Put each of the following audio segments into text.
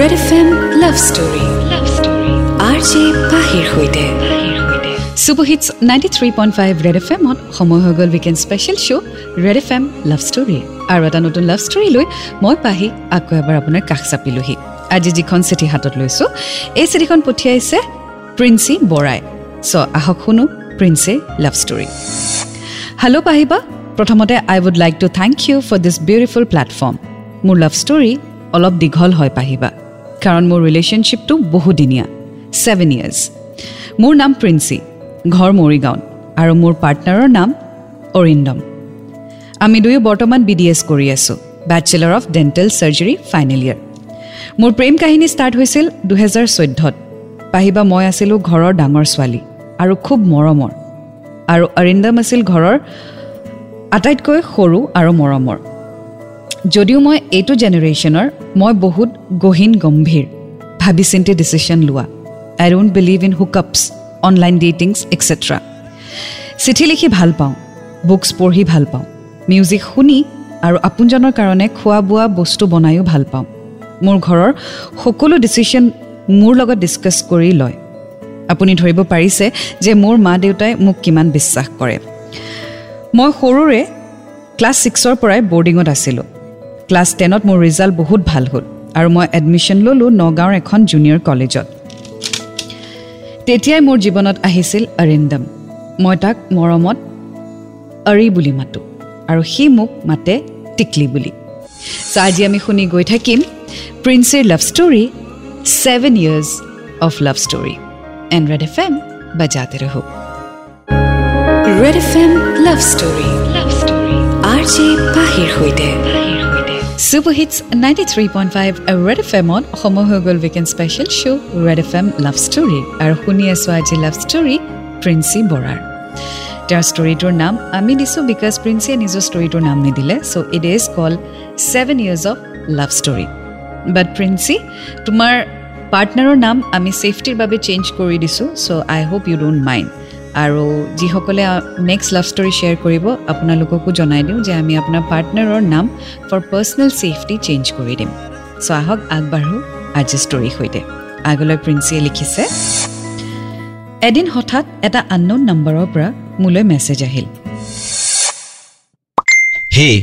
Red F M love story love story R J পাহিৰ সৈতে super hits ninety three point five Red F এমত সময় হৈ গ'ল weekend special show' Red F M love story আৰু এটা নতুন লাভ ষ্টৰী লৈ মই পাহি আকৌ এবাৰ আপোনাৰ কাষ চাপিলোহি। আজি যিখন চিঠি হাতত লৈছোঁ এই চিঠিখন পঠিয়াইছে প্ৰিন্সি বৰাই চ' আহক শুনো প্ৰিন্সিৰ লাভ ষ্টৰী হেল্ল' পাহিবা প্ৰথমতে I would like to thank you for this beautiful platform মোৰ লাভ ষ্টৰী অলপ দীঘল হয় পাহিবা। কাৰণ মোৰ ৰিলেশ্যনশ্বিপটো বহুদিনীয়া ছেভেন ইয়াৰ্ছ মোৰ নাম প্ৰিন্সি ঘৰ মৰিগাঁৱত আৰু মোৰ পাৰ্টনাৰৰ নাম অৰিন্দম। আমি দুয়ো বৰ্তমান বি ডি এছ কৰি আছোঁ bachelor of dental surgery final year মোৰ প্ৰেম কাহিনী ষ্টাৰ্ট হৈছিল দুহেজাৰ চৈধ্যত। পাহিবা মই আছিলোঁ ঘৰৰ ডাঙৰ ছোৱালী আৰু খুব মৰমৰ। আৰু অৰিন্দম আছিল ঘৰৰ আটাইতকৈ সৰু আৰু মৰমৰ। যদিও মই এইটো জেনেৰেশ্যনৰ মই বহুত গহীন গম্ভীৰ। ভাবি চিন্তি ডিচিশ্যন লোৱা। I don't believe in hookups online datings etcetera চিঠি লিখি ভাল পাওঁ বুকছ পঢ়ি ভাল পাওঁ মিউজিক শুনি আৰু আপোনজনৰ কাৰণে খোৱা বোৱা বস্তু বনায়ো ভাল পাওঁ। মোৰ ঘৰৰ সকলো ডিচিশ্যন মোৰ লগত ডিছকাছ কৰি লয়। আপুনি ধৰিব পাৰিছে যে মোৰ মা দেউতাই মোক কিমান বিশ্বাস কৰে। মই সৰুৰে ক্লাছ ছিক্সৰ পৰাই বৰ্ডিঙত আছিলোঁ। ক্লাছ টেনত মোৰ ৰিজাল্ট বহুত ভাল হ'ল আৰু মই এডমিশ্যন ল'লোঁ নগাঁৱৰ এখন জুনিয়ৰ কলেজত তেতিয়াই মোৰ জীৱনত আহিছিল অৰিন্দম। মই তাক মৰমত অৰি বুলি মাতোঁ আৰু সি মোক মাতে টিকলি বুলি। চ' আজি আমি শুনি গৈ থাকিম প্ৰিন্সিৰ love story seven years of love story and Red F M বাজাতে ৰহো। Red F M love story love story R J পাহিৰ সৈতে। Super hits ninety three point five Red F এমত সময় হৈ গ'ল weekend special show' Red F M love story আৰু শুনি আছোঁ আজি লাভ ষ্টৰী প্ৰিন্সি বৰাৰ তেওঁৰ ষ্টৰিটোৰ নাম আমি দিছোঁ বিকজ প্ৰিন্সিয়ে নিজৰ ষ্টৰিটোৰ নাম নিদিলে so' it is call seven years of love story but Princy তোমাৰ পাৰ্টনাৰৰ নাম আমি ছেফটিৰ বাবে চেঞ্জ কৰি দিছোঁ so' I hope you don't mind আৰু যিসকলে নেক্সট লাভ ষ্টৰী শ্বেয়াৰ কৰিব আপোনালোককো জনাই দিওঁ যে আমি আপোনাৰ পাৰ্টনাৰৰ নাম ফৰ পাৰ্চনেল ছেফটি চেঞ্জ কৰি দিম চ' আহক আগবাঢ়োঁ আজি ষ্টৰীৰ সৈতে আগলৈ প্ৰিন্সিয়ে লিখিছে এদিন হঠাৎ এটা আননোন নম্বৰৰ পৰা মোলৈ মেছেজ আহিল Hey,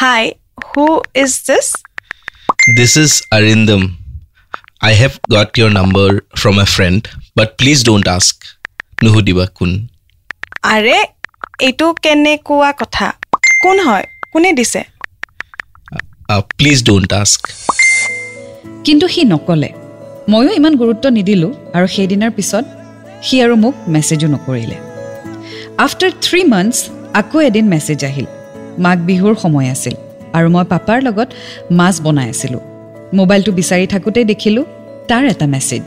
Hi, who is this? this is Arindam. I have got your number from a friend, but please don't ask. Nuhudiba kun. আৰে এইটো কেনেকুৱা কথা? কোন হয়? কোনে দিছে? please don't ask. কিন্তু সি নক'লে। ময়ো ইমান গুৰুত্ব নিদিলোঁ আৰু সেইদিনাৰ পিছত সি আৰু মোক মেছেজো নকৰিলে। আফটাৰ থ্ৰী মান্থছ আকৌ এদিন মেছেজ আহিল। মাঘ বিহুৰ সময় আছিল আৰু মই পাপাৰ লগত মাছ বনাই আছিলোঁ। মোবাইলটো বিচাৰি থাকোঁতেই দেখিলোঁ তাৰ এটা message.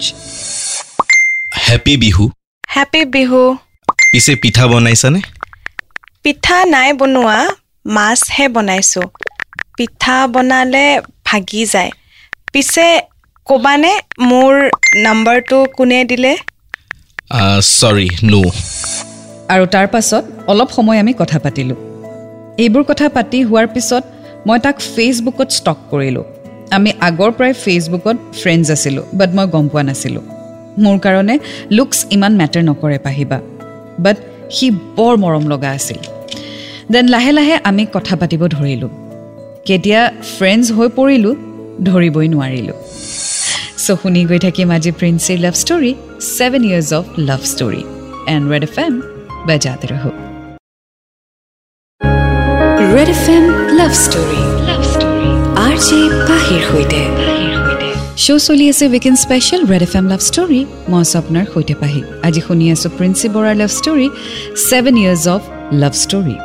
Happy Bihu. Happy Bihu পিছে পিঠা বনাইছানে পিঠা নাই বনোৱা মাছহে বনাইছোঁ পিঠা বনালে ভাগি যায় পিছে ক'বানে মোৰ নাম্বাৰটো কোনে দিলে sorry, no. আৰু তাৰ পাছত অলপ সময় আমি কথা পাতিলোঁ এইবোৰ কথা পাতি হোৱাৰ পিছত মই তাক ফেচবুকত ষ্টক কৰিলোঁ আমি আগৰ পৰাই ফেচবুকত ফ্ৰেণ্ডছ আছিলোঁ বাট মই গম পোৱা নাছিলোঁ মোৰ কাৰণে লুকছ ইমান মেটাৰ নকৰে পাহিবা। বাট সি বৰ মৰম লগা আছিল। দেন লাহে লাহে আমি কথা পাতিব ধৰিলোঁ। কেতিয়া ফ্ৰেণ্ডছ হৈ পৰিলোঁ ধৰিবই নোৱাৰিলোঁ। চ' শুনি গৈ থাকিম আজি প্ৰিন্সিৰ love story seven years of love story and Red F M বজাতে ৰহো। Red F M love story love story R J পাহিৰ সৈতে। শ্ব' চলি আছে weekend special Red F M love story মই আছোঁ আপোনাৰ সৈতে পাহি। আজি শুনি আছোঁ প্ৰিন্সি বৰাৰ love story seven years of love story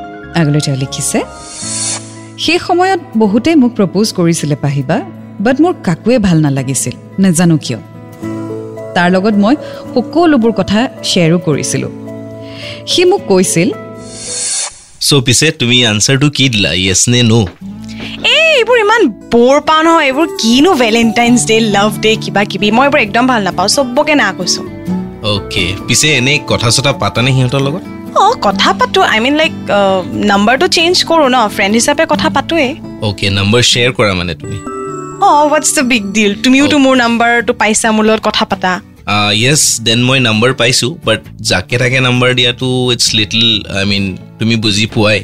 আগলৈ তেওঁ লিখিছে সেই সময়ত বহুতেই মোক প্ৰপ'জ কৰিছিলে পাহিবা বাট মোৰ কাকোৱে ভাল নালাগিছিল নাজানো কিয়। তাৰ লগত মই সকলোবোৰ কথা শ্বেয়াৰো কৰিছিলোঁ। সি মোক কৈছিল So, পিছে তুমি আনচাৰটো কি দিলা য়েছ নে ন' এইবোৰ ইমান বৰ পাওঁ নহয় এইবোৰ কিনো ভেলেণ্টাইনছ ডে' লাভ ডে' কিবা কিবি মই এইবোৰ একদম ভাল নাপাওঁ চবকে না কৈছোঁ। অ'কে পিছে এনেই কথা চথা পাতানে সিহঁতৰ লগত? অঁ কথা পাতোঁ। আই মিন লাইক নাম্বাৰটো চেঞ্জ কৰোঁ ন ফ্ৰেণ্ড হিচাপে কথা পাতোৱেই অ'কে নাম্বাৰ শ্বেয়াৰ কৰা মানে তুমি? হোৱাটছ দ্য বিগ ডিল তুমিওতো মোৰ নাম্বাৰটো পাইছা মোৰ লগত কথা পাতা। য়েছ দেন মই নাম্বাৰ পাইছোঁ বাট যাকে তাকে নাম্বাৰ দিয়াটো ইটছ লিটল আই মিন তুমি বুজি পোৱাই।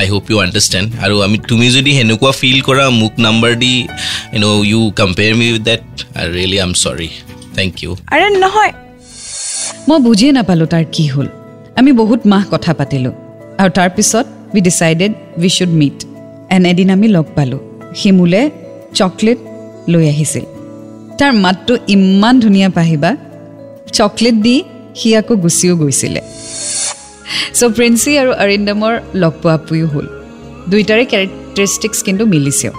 আই হোপ ইউ আণ্ডাৰষ্টেণ্ড আৰু আমি তুমি যদি সেনেকুৱা ফিল কৰা মোক number the you know' you compare me with that I really I am sorry thank you আৰে নহয়। মই বুজিয়ে নাপালোঁ তাৰ কি হ'ল। আমি বহুত মাহ কথা পাতিলোঁ। আৰু তাৰপিছত we decided we should meet N এদিন আমি লগ পালোঁ। সি মোলৈ চকলেট লৈ আহিছিল। তাৰ মাতটো ইমান ধুনীয়া পাহিবা। চকলেট দি সি আকৌ গুচিও গৈছিলে। চ' প্ৰিন্সি আৰু অৰিন্দমৰ লগ পোৱা পুয়ো হ'ল। দুইটাৰে কেৰেক্টাৰিষ্টিক্স কিন্তু মিলিছেও।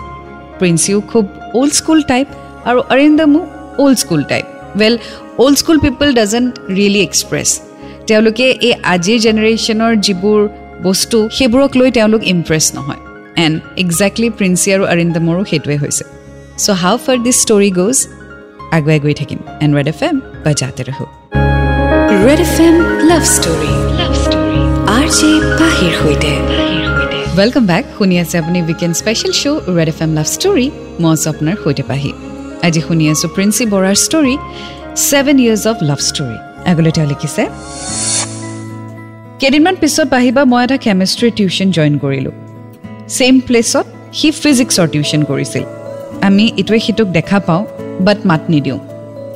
প্ৰিন্সিও খুব অল্ড স্কুল টাইপ আৰু অৰিন্দমো old school type well old school people doesn't really express তেওঁলোকে এই আজিৰ জেনেৰেশ্যনৰ যিবোৰ বস্তু সেইবোৰক লৈ তেওঁলোক ইমপ্ৰেছ নহয়। এণ্ড একজেক্টলি প্ৰিন্সি আৰু অৰিন্দমৰো সেইটোৱে হৈছে। চ' হাউ ফাৰ দিছ ষ্টৰি গ'জ আগুৱাই গৈ থাকিম এণ্ড ৰেড এফ এম বাজাতে ৰহো Red F M love story love story R J পাহিৰ সৈতে ৱেলকাম বেক শুনি আছে আপুনি weekend special show' Red F M love story মই আছোঁ আপোনাৰ সৈতে পাহি আজি শুনি আছোঁ প্ৰিন্সি বৰাৰ story seven years of love story আগলৈ তেওঁ লিখিছে কেইদিনমান পিছত পাহিবা মই এটা কেমেষ্ট্ৰিৰ টিউশ্যন জইন কৰিলোঁ ছেইম প্লেচত সি ফিজিক্সৰ টিউশ্যন কৰিছিল আমি ইটোৱে সিটোক দেখা পাওঁ বাট মাত নিদিওঁ।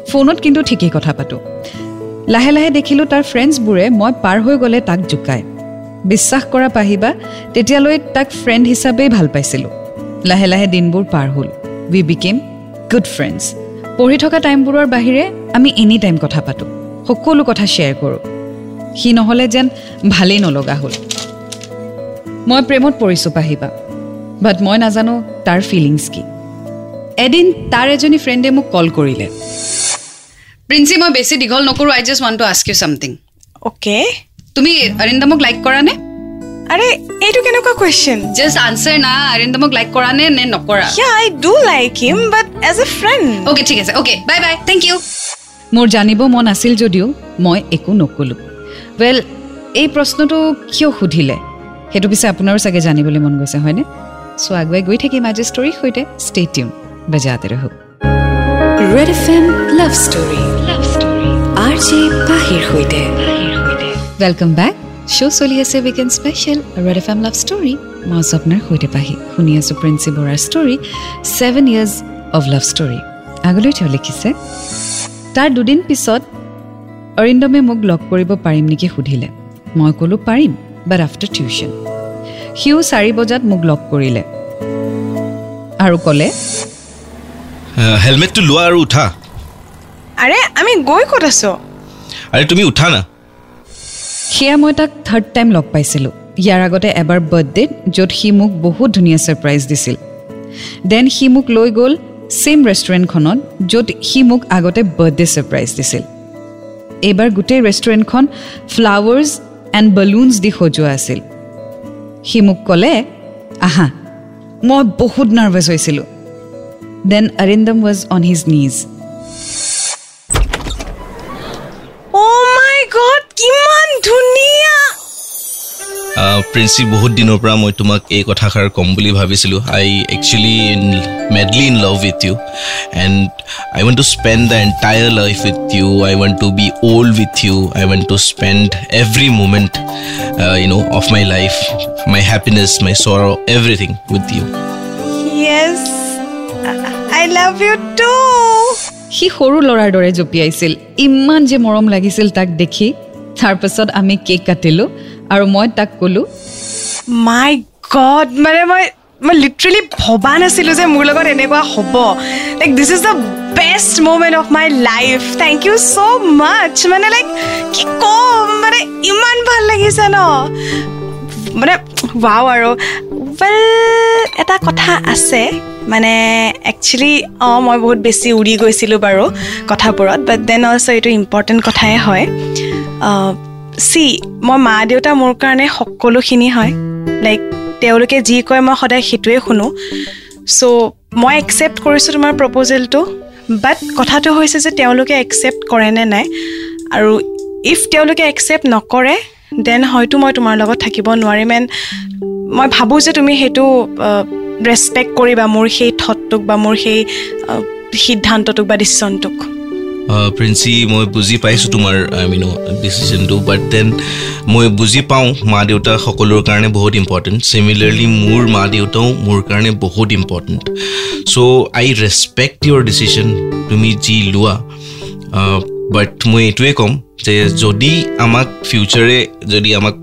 ফোনত কিন্তু ঠিকেই কথা পাতোঁ। লাহে লাহে দেখিলোঁ তাৰ ফ্ৰেণ্ডছবোৰে মই পাৰ হৈ গ'লে তাক জোকায়। বিশ্বাস কৰা পাহিবা তেতিয়ালৈ তাক ফ্ৰেণ্ড হিচাপেই ভাল পাইছিলোঁ। লাহে লাহে দিনবোৰ পাৰ হ'ল। উই বিকেম গুড ফ্ৰেণ্ডছ পঢ়ি থকা টাইমবোৰৰ বাহিৰে আমি এনি টাইম কথা পাতোঁ। সকলো কথা শ্বেয়াৰ কৰোঁ। সি নহ'লে যেন ভালেই নলগা হ'ল। মই প্ৰেমত পৰিছোঁ পাহিবা। বাট মই নাজানো তাৰ ফিলিংছ কি। এদিন তাৰ এজনী ফ্ৰেণ্ডে মোক কল কৰিলে। প্ৰিন্সি মই বেছি দীঘল নকৰোঁ I just want to ask you something okay তুমি অৰিন্দমক লাইক কৰা নে আৰে এইটো কেনেকুৱা কুৱেশ্যন জাষ্ট আনচাৰ না অৰিন্দমক লাইক কৰা নে নে নকৰা? Yeah I do like him but as a friend okay ঠিক আছে okay bye bye thank you মোৰ জানিব মন আছিল যদিও মই একো নক'লোঁ। ৱেল এই প্ৰশ্নটো কিয় সুধিলে? সেইটো পিছে আপোনাৰো চাগে জানিবলৈ মন গৈছে হয়নে? চ' আগুৱাই গৈ থাকিম আজি ষ্টৰীৰ সৈতে ষ্টে বজাতে ৰহো Red F M love story love story R J পাহিৰ সৈতে ৱেলকাম বেক শ্ব' চলি আছে weekend special Red F M love story মই আছোঁ আপোনাৰ সৈতে পাহি শুনি আছোঁ প্ৰিন্সি বৰাৰ story seven years of love story আগলৈ তেওঁ লিখিছে তাৰ দুদিন পিছত অৰিন্দমে মোক লগ কৰিব পাৰিম নেকি সুধিলে মই ক'লোঁ পাৰিম বাট আফটাৰ টিউশ্যন সিও চাৰি বজাত মোক লগ কৰিলে আৰু ক'লে হেলমেটটো লোৱা আৰু উঠা। আৰে আমি গৈ ক'ত আছো? আৰে তুমি উঠা না। সেয়া মই তাক থাৰ্ড টাইম লগ পাইছিলোঁ। ইয়াৰ আগতে এবাৰ বাৰ্থডেত য'ত সি মোক বহুত ধুনীয়া ছাৰপ্ৰাইজ দিছিল। দেন সি মোক লৈ গ'ল ছেইম ৰেষ্টুৰেণ্টখনত য'ত সি মোক আগতে বাৰ্থডে ছাৰপ্ৰাইজ দিছিল। এইবাৰ গোটেই ৰেষ্টুৰেণ্টখন ফ্লাৱাৰ্ছ এণ্ড বেলুনছ দি সজোৱা আছিল। সি মোক ক'লে আহা মই বহুত নাৰ্ভাছ হৈছিলোঁ। Then Arindam was on his knees oh' my god কিমান ধুনীয়া! প্ৰিন্সি বহুত দিনৰ পৰা মই তোমাক এই কথাষাৰ ক'ম বুলি ভাবিছিলোঁ। I actually madly in love with you and I want to spend the entire life with you I want to be old with you I want to spend every moment you know' of my life my happiness my sorrow everything with you I love you too সি সৰু ল'ৰাৰ দৰে জঁপিয়াইছিল ইমান যে মৰম লাগিছিল তাক দেখি। তাৰপাছত আমি কেক কাটিলোঁ আৰু মই তাক ক'লোঁ মাই গড মানে মই মই লিটাৰেলি ভবা নাছিলোঁ যে মোৰ লগত এনেকুৱা হ'ব। Like this is the best moment of my life thank you so' much মানে লাইক কি ক'ম? মানে ইমান ভাল লাগিছে ন? মানে ৱাও আৰু ৱেল এটা কথা আছে মানে একচুৱেলি অঁ মই বহুত বেছি উৰি গৈছিলোঁ বাৰু কথাবোৰত বাট দেন অলছ' এইটো ইম্পৰ্টেণ্ট কথাই হয়। চি মই মা দেউতা মোৰ কাৰণে সকলোখিনি হয় লাইক তেওঁলোকে যি কয় মই সদায় সেইটোৱে শুনো। চ' মই একচেপ্ট কৰিছোঁ তোমাৰ প্ৰপ'জেলটো বাট কথাটো হৈছে যে তেওঁলোকে একচেপ্ট কৰে নে নাই আৰু ইফ তেওঁলোকে একচেপ্ট নকৰে দেন হয়তো মই তোমাৰ লগত থাকিব নোৱাৰিম এণ্ড মই ভাবোঁ যে তুমি সেইটো ৰেচপেক্ট কৰিবা মোৰ সেই থটটোক বা মোৰ সেই সিদ্ধান্তটোক বা ডিচিশ্যনটোক প্ৰিন্সি মই বুজি পাইছোঁ তোমাৰ আই মিন ডিচিশ্যনটো বাট দেন মই বুজি পাওঁ মা দেউতা সকলোৰ কাৰণে বহুত ইম্পৰ্টেণ্ট চিমিলাৰলি মোৰ মা দেউতাও মোৰ কাৰণে বহুত important so' I respect your decision তুমি যি লোৱা। বাট মই এইটোৱে ক'ম যে যদি আমাক ফিউচাৰে যদি আমাক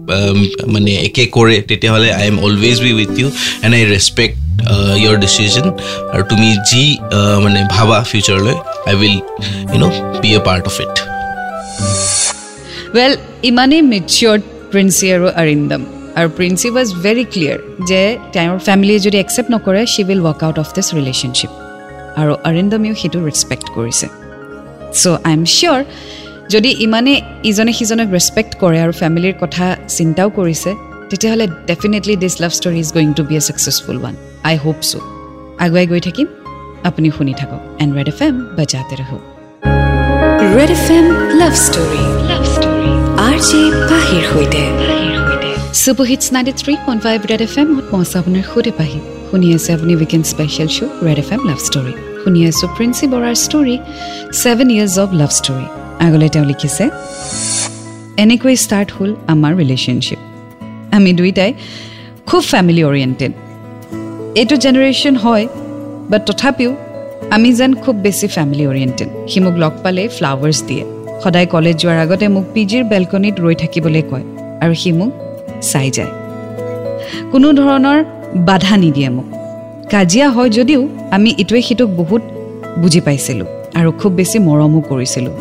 মানে একে কৰে তেতিয়াহ'লে I am always be with you and I respect your decision আৰু তুমি যি মানে ভাবা ফিউচাৰলৈ I will you know' be a part of it well ইমানেই মেচিয়ৰ্ড প্ৰিন্সি আৰু অৰিন্দম আৰু প্ৰিন্সি ৱাজ ভেৰি ক্লিয়াৰ যে তেওঁৰ ফেমিলিয়ে যদি একচেপ্ট নকৰে she will work out of this relationship আৰু অৰিন্দমেও সেইটো ৰেচপেক্ট কৰিছে। চ' আই এম চিয়'ৰ যদি ইমানে ইজনে সিজনক ৰেচপেক্ট কৰে আৰু ফেমিলিৰ কথা চিন্তাও কৰিছে তেতিয়াহ'লে definitely this love story is going to be a successful one I hope so' আগুৱাই গৈ থাকিম। আপুনি শুনি থাকক। এণ্ড ৰেড এফ এম বাজাতে ৰহো red F M love story love story R J পাহিৰ সৈতে। Super hits ninety three point five red F এমত পঞ্চা আপোনাৰ সৈতে পাহি শুনি আছে আপুনি weekend special show red F M love story শুনি আছোঁ। প্ৰিন্সি বৰাৰ story seven years of love story আগলৈ তেওঁ লিখিছে এনেকৈ ষ্টাৰ্ট হ'ল আমাৰ ৰিলেশ্যনশ্বিপ আমি দুয়োটাই খুব ফেমিলি অৰিয়েণ্টেড এইটো জেনেৰেশ্যন হয় বাট তথাপিও আমি যেন খুব বেছি ফেমিলি অৰিয়েণ্টেড সি মোক লগ পালে ফ্লাৱাৰ্ছ দিয়ে। সদায় কলেজ যোৱাৰ আগতে মোক পি জিৰ বেলকনিত ৰৈ থাকিবলৈ কয় আৰু সি মোক চাই যায়। কোনো ধৰণৰ বাধা নিদিয়ে মোক। কাজিয়া হয় যদিও আমি ইটোৱে সিটোক বহুত বুজি পাইছিলোঁ আৰু খুব বেছি মৰমো কৰিছিলোঁ।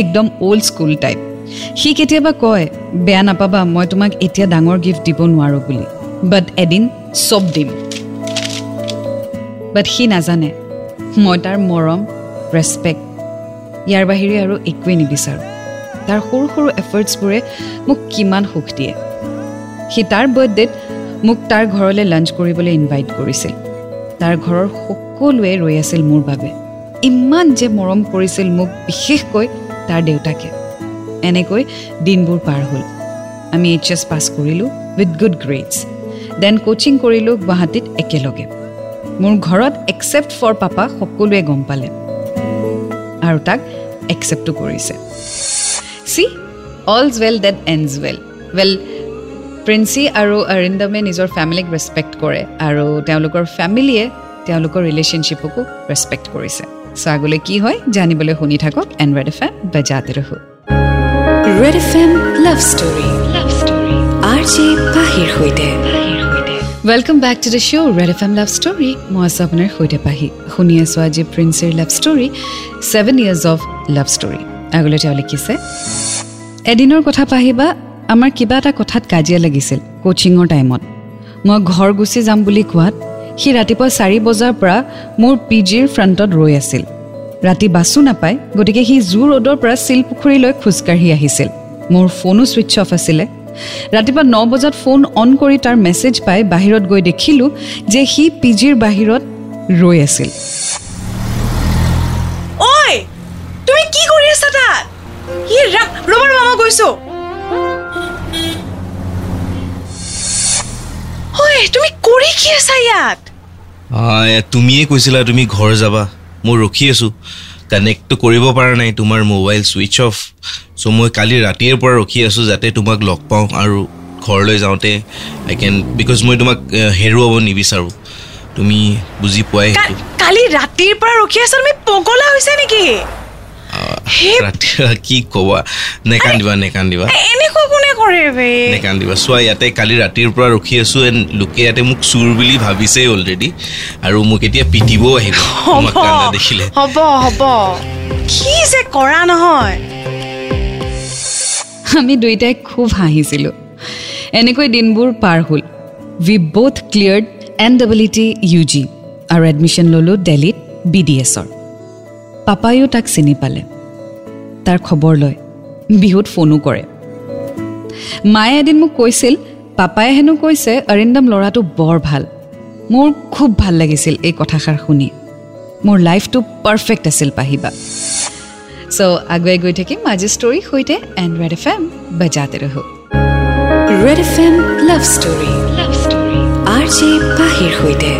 একদম অ'ল্ড স্কুল টাইপ সি কেতিয়াবা কয় বেয়া নাপাবা মই তোমাক এতিয়া ডাঙৰ গিফ্ট দিব নোৱাৰোঁ বুলি। বাট এদিন চব দিম। বাট সি নাজানে। মই তাৰ মৰম ৰেচপেক্ট ইয়াৰ বাহিৰে আৰু একোৱেই নিবিচাৰোঁ। তাৰ সৰু সৰু এফৰ্টছবোৰে মোক কিমান সুখ দিয়ে। সি তাৰ বাৰ্থডেত মোক তাৰ ঘৰলৈ লাঞ্চ কৰিবলৈ ইনভাইট কৰিছিল। তাৰ ঘৰৰ সকলোৱে ৰৈ আছিল মোৰ বাবে। ইমান যে মৰম কৰিছিল মোক বিশেষকৈ তাৰ দেউতাকে। এনেকৈ দিনবোৰ পাৰ হ'ল। আমি এইচ এছ পাছ কৰিলোঁ with good grades then coaching কৰিলোঁ গুৱাহাটীত একেলগে। মোৰ ঘৰত একচেপ্ট ফৰ পাপা সকলোৱে গম পালে। আৰু তাক একচেপ্টো কৰিছে। See all's well that ends well well Princy আৰু অৰিন্দমে নিজৰ ফেমিলিক ৰেচপেক্ট কৰে আৰু তেওঁলোকৰ ফেমিলিয়ে তেওঁলোকৰ ৰিলেশ্যনশ্বিপকো ৰেচপেক্ট কৰিছে। চ' আগলৈ কি হয় জানিবলৈ শুনি থাকক এণ্ড ৰেড এফ এম বেজাতে ৰহো। Red F M love story. Love story. R J পাহিৰ সৈতে। Welcome back to the show' red FM love love story মই আছোঁ আপোনাৰ সৈতে পাহি। শুনি আছোঁ আজি প্ৰিন্সিৰ love story seven years of love story আগলৈ তেওঁ লিখিছে এদিনৰ কথা পাহিবা আমাৰ কিবা এটা কথাত কাজিয়া লাগিছিল কোচিঙৰ টাইমত মই ঘৰ গুচি যাম বুলি কোৱাত সি ৰাতিপুৱা চাৰি বজাৰ পৰা মোৰ পি জিৰ ফ্ৰণ্টত ৰৈ আছিল। ৰাতি বাছো নাপায় গতিকে সি জু ৰ'ডৰ পৰা শিলপুখুৰীলৈ খোজকাঢ়ি আহিছিল। মোৰ ফোনো ছুইচ অফ আছিলে। ৰাতিপুৱা ন বজাত ফোন অন কৰি তাৰ মেছেজ পাই বাহিৰত গৈ দেখিলোঁ যে সি পি জিৰ বাহিৰত ৰৈ আছিল। ৰ'বা ৰ'বা মই গৈছো। তুমি কৰি কি আছা ইয়াত? তুমিয়ে কৈছিলা তুমি ঘৰ যাবা। মই ৰখি আছোঁ। কানেক্টটো কৰিব পৰা নাই তোমাৰ মোবাইল ছুইচ অফ চ' মই কালি ৰাতিৰ পৰা ৰখি আছোঁ যাতে তোমাক লগ পাওঁ আৰু ঘৰলৈ যাওঁতে আই কেন বিকজ মই তোমাক হেৰুৱাব নিবিচাৰোঁ। তুমি বুজি পোৱাই কালি ৰাতিৰ পৰা ৰখি আছা তুমি পগলা হৈছে নেকি? কি ক'বা? নেকান্দিবা নেকান্দিবা। এনেকুৱা কোনে কৰে বে? নেকান্দিবা। চোৱা ইয়াতে কালি ৰাতিৰ পৰা ৰখি আছোঁ এণ্ড লোকে ইয়াতে মোক চুৰ বুলি ভাবিছেই অলৰেডি আৰু মোক এতিয়া পিটিবও আহিব। দেখিলে। হ'ব হ'ব। কি যে কৰা নহয়? আমি দুয়োটাই খুব হাঁহিছিলোঁ। এনেকৈ দিনবোৰ পাৰ হ'ল। We both cleared N double E T U G আৰু এডমিশ্যন ল'লোঁ দেলহিত বি ডি এছৰ পাপায়ো তাক চিনি পালে। তাৰ খবৰ লয় বিহুত ফোনো কৰে। মায়ে এদিন মোক কৈছিল পাপাই হেনো কৈছে অৰিন্দম ল'ৰাটো বৰ ভাল। মোৰ খুব ভাল লাগিছিল এই কথাষাৰ শুনি। মোৰ লাইফটো পাৰফেক্ট আছিল পাহিবা। চ' আগুৱাই গৈ থাকিম আজি ষ্টৰীৰ সৈতে এণ্ড ৰেড এফ এম বজাতে ৰহো। Red F M love story love story R J পাহিৰ সৈতে।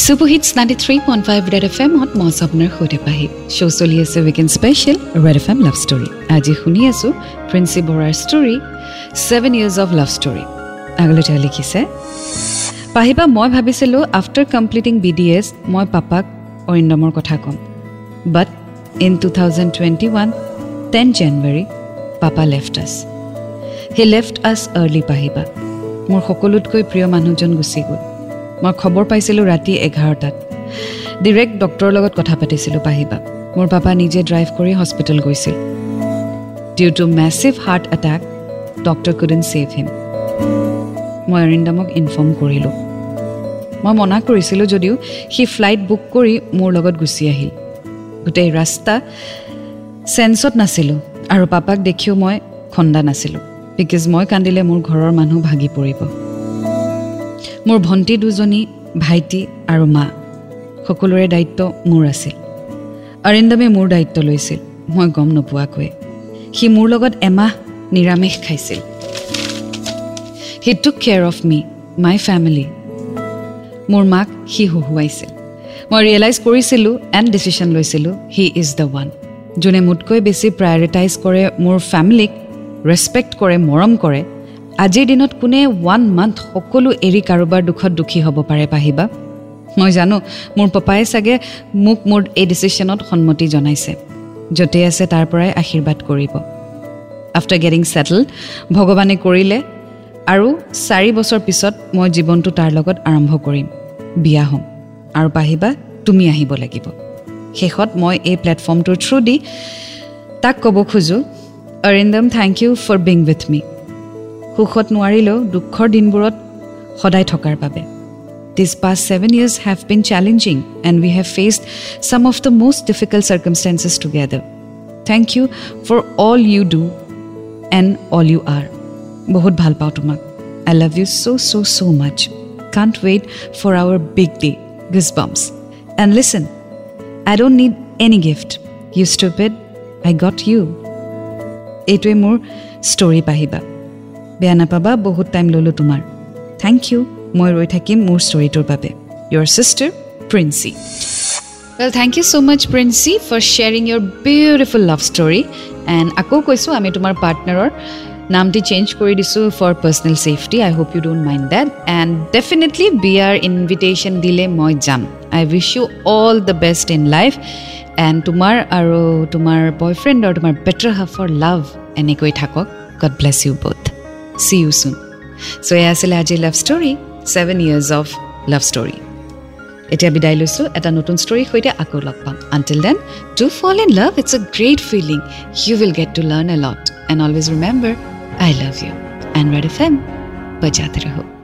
Super hits ninety three point five red F এমত মই আছোঁ আপোনাৰ সৈতে পাহি। শ্ব' চলি আছে weekend special red F M love story আজি শুনি আছোঁ প্ৰিন্সি বৰাৰ story seven years of love story আগলৈ তেওঁ লিখিছে পাহিবা মই ভাবিছিলোঁ after completing B D S মই পাপাক অৰিন্দমৰ কথা ক'ম। But in two thousand twenty one ten January papa left us he left আছ আৰ্লি পাহিবা। মোৰ সকলোতকৈ প্ৰিয় মানুহজন গুচি গ'ল। মই খবৰ পাইছিলোঁ ৰাতি এঘাৰটাত। ডিৰেক্ট ডক্টৰৰ লগত কথা পাতিছিলোঁ পাহিবা। মোৰ পাপা নিজে ড্ৰাইভ কৰি হস্পিটেল গৈছিল। Due to massive heart attack doctor couldn't save him মই অৰিন্দমক ইনফৰ্ম কৰিলোঁ। মই মনা কৰিছিলোঁ যদিও সি ফ্লাইট বুক কৰি মোৰ লগত গুচি আহিল। গোটেই ৰাস্তা চেন্সত নাছিলোঁ আৰু পাপাক দেখিও মই খন্দা নাছিলোঁ। বিকজ মই কান্দিলে মোৰ ঘৰৰ মানুহ ভাগি পৰিব। মোৰ ভণ্টি দুজনী ভাইটি আৰু মা। সকলোৰে দায়িত্ব মোৰ আছিল। অৰিন্দমে মোৰ দায়িত্ব লৈছিল। মই গম নোপোৱাকৈ। সি মোৰ লগত এমাহ নিৰামিষ খাইছিল। He took care of me my family মোৰ মাক সি হুহুৱাইছিল। মই ৰিয়েলাইজ কৰিছিলোঁ এণ্ড ডিচিশ্যন লৈছিলোঁ হি ইজ দ্য ওৱান যোনে মোতকৈ বেছি প্ৰায়ৰিটাইজ কৰে মোৰ ফেমিলিক ৰেচপেক্ট কৰে মৰম কৰে আজিৰ দিনত কোনে ওৱান মান্থ সকলো এৰি কাৰোবাৰ দুখত দুখী হ'ব পাৰে পাহিবা? মই জানো মোৰ পাপাই চাগে মোক মোৰ এই ডিচিশ্যনত সন্মতি জনাইছে য'তেই আছে তাৰ পৰাই আশীৰ্বাদ কৰিব। আফটাৰ গেটিং ছেটল ভগৱানে কৰিলে আৰু চাৰি বছৰ পিছত মই জীৱনটো তাৰ লগত আৰম্ভ কৰিম বিয়া হ'ম। আৰু পাহিবা তুমি আহিব লাগিব। শেষত মই এই প্লেটফৰ্মটোৰ থ্ৰু দি তাক ক'ব খোজোঁ Arindam thank you for being with me সুখত নোৱাৰিলেও দুখৰ দিনবোৰত সদায় থকাৰ বাবে। This past seven years have been challenging and we have faced some of the most difficult circumstances together thank you for all you do and all you are বহুত ভাল পাওঁ তোমাক। I love you so' so' so' much can't wait for our big day goosebumps and listen I don't need any gift you stupid I got you এইটোৱে মোৰ story পাহিবা বেয়া নাপাবা বহুত টাইম ল'লোঁ তোমাৰ। থেংক ইউ মই ৰৈ থাকিম মোৰ ষ্টৰিটোৰ বাবে। Your sister Princy well thank you so' much Princy for sharing your beautiful love story and আকৌ কৈছোঁ আমি তোমাৰ পাৰ্টনাৰৰ নামটি চেঞ্জ কৰি দিছোঁ for personal safety I hope you don't mind that and definitely বিয়াৰ ইনভিটেশ্যন দিলে মই যাম। I wish you all the best in life and তোমাৰ আৰু তোমাৰ বয়ফ্ৰেণ্ড আৰু তোমাৰ বেটাৰ হাফৰ লাভ এনেকৈ থাকক। God bless you both see you soon so' এয়া আছিলে আজিৰ love story seven years of love story এতিয়া বিদায় লৈছোঁ এটা নতুন ষ্টৰীৰ সৈতে আকৌ লগ পাম until then to fall in love it's a great feeling you will get to learn a lot and always remember I love you and red FM M বজাতে ৰহো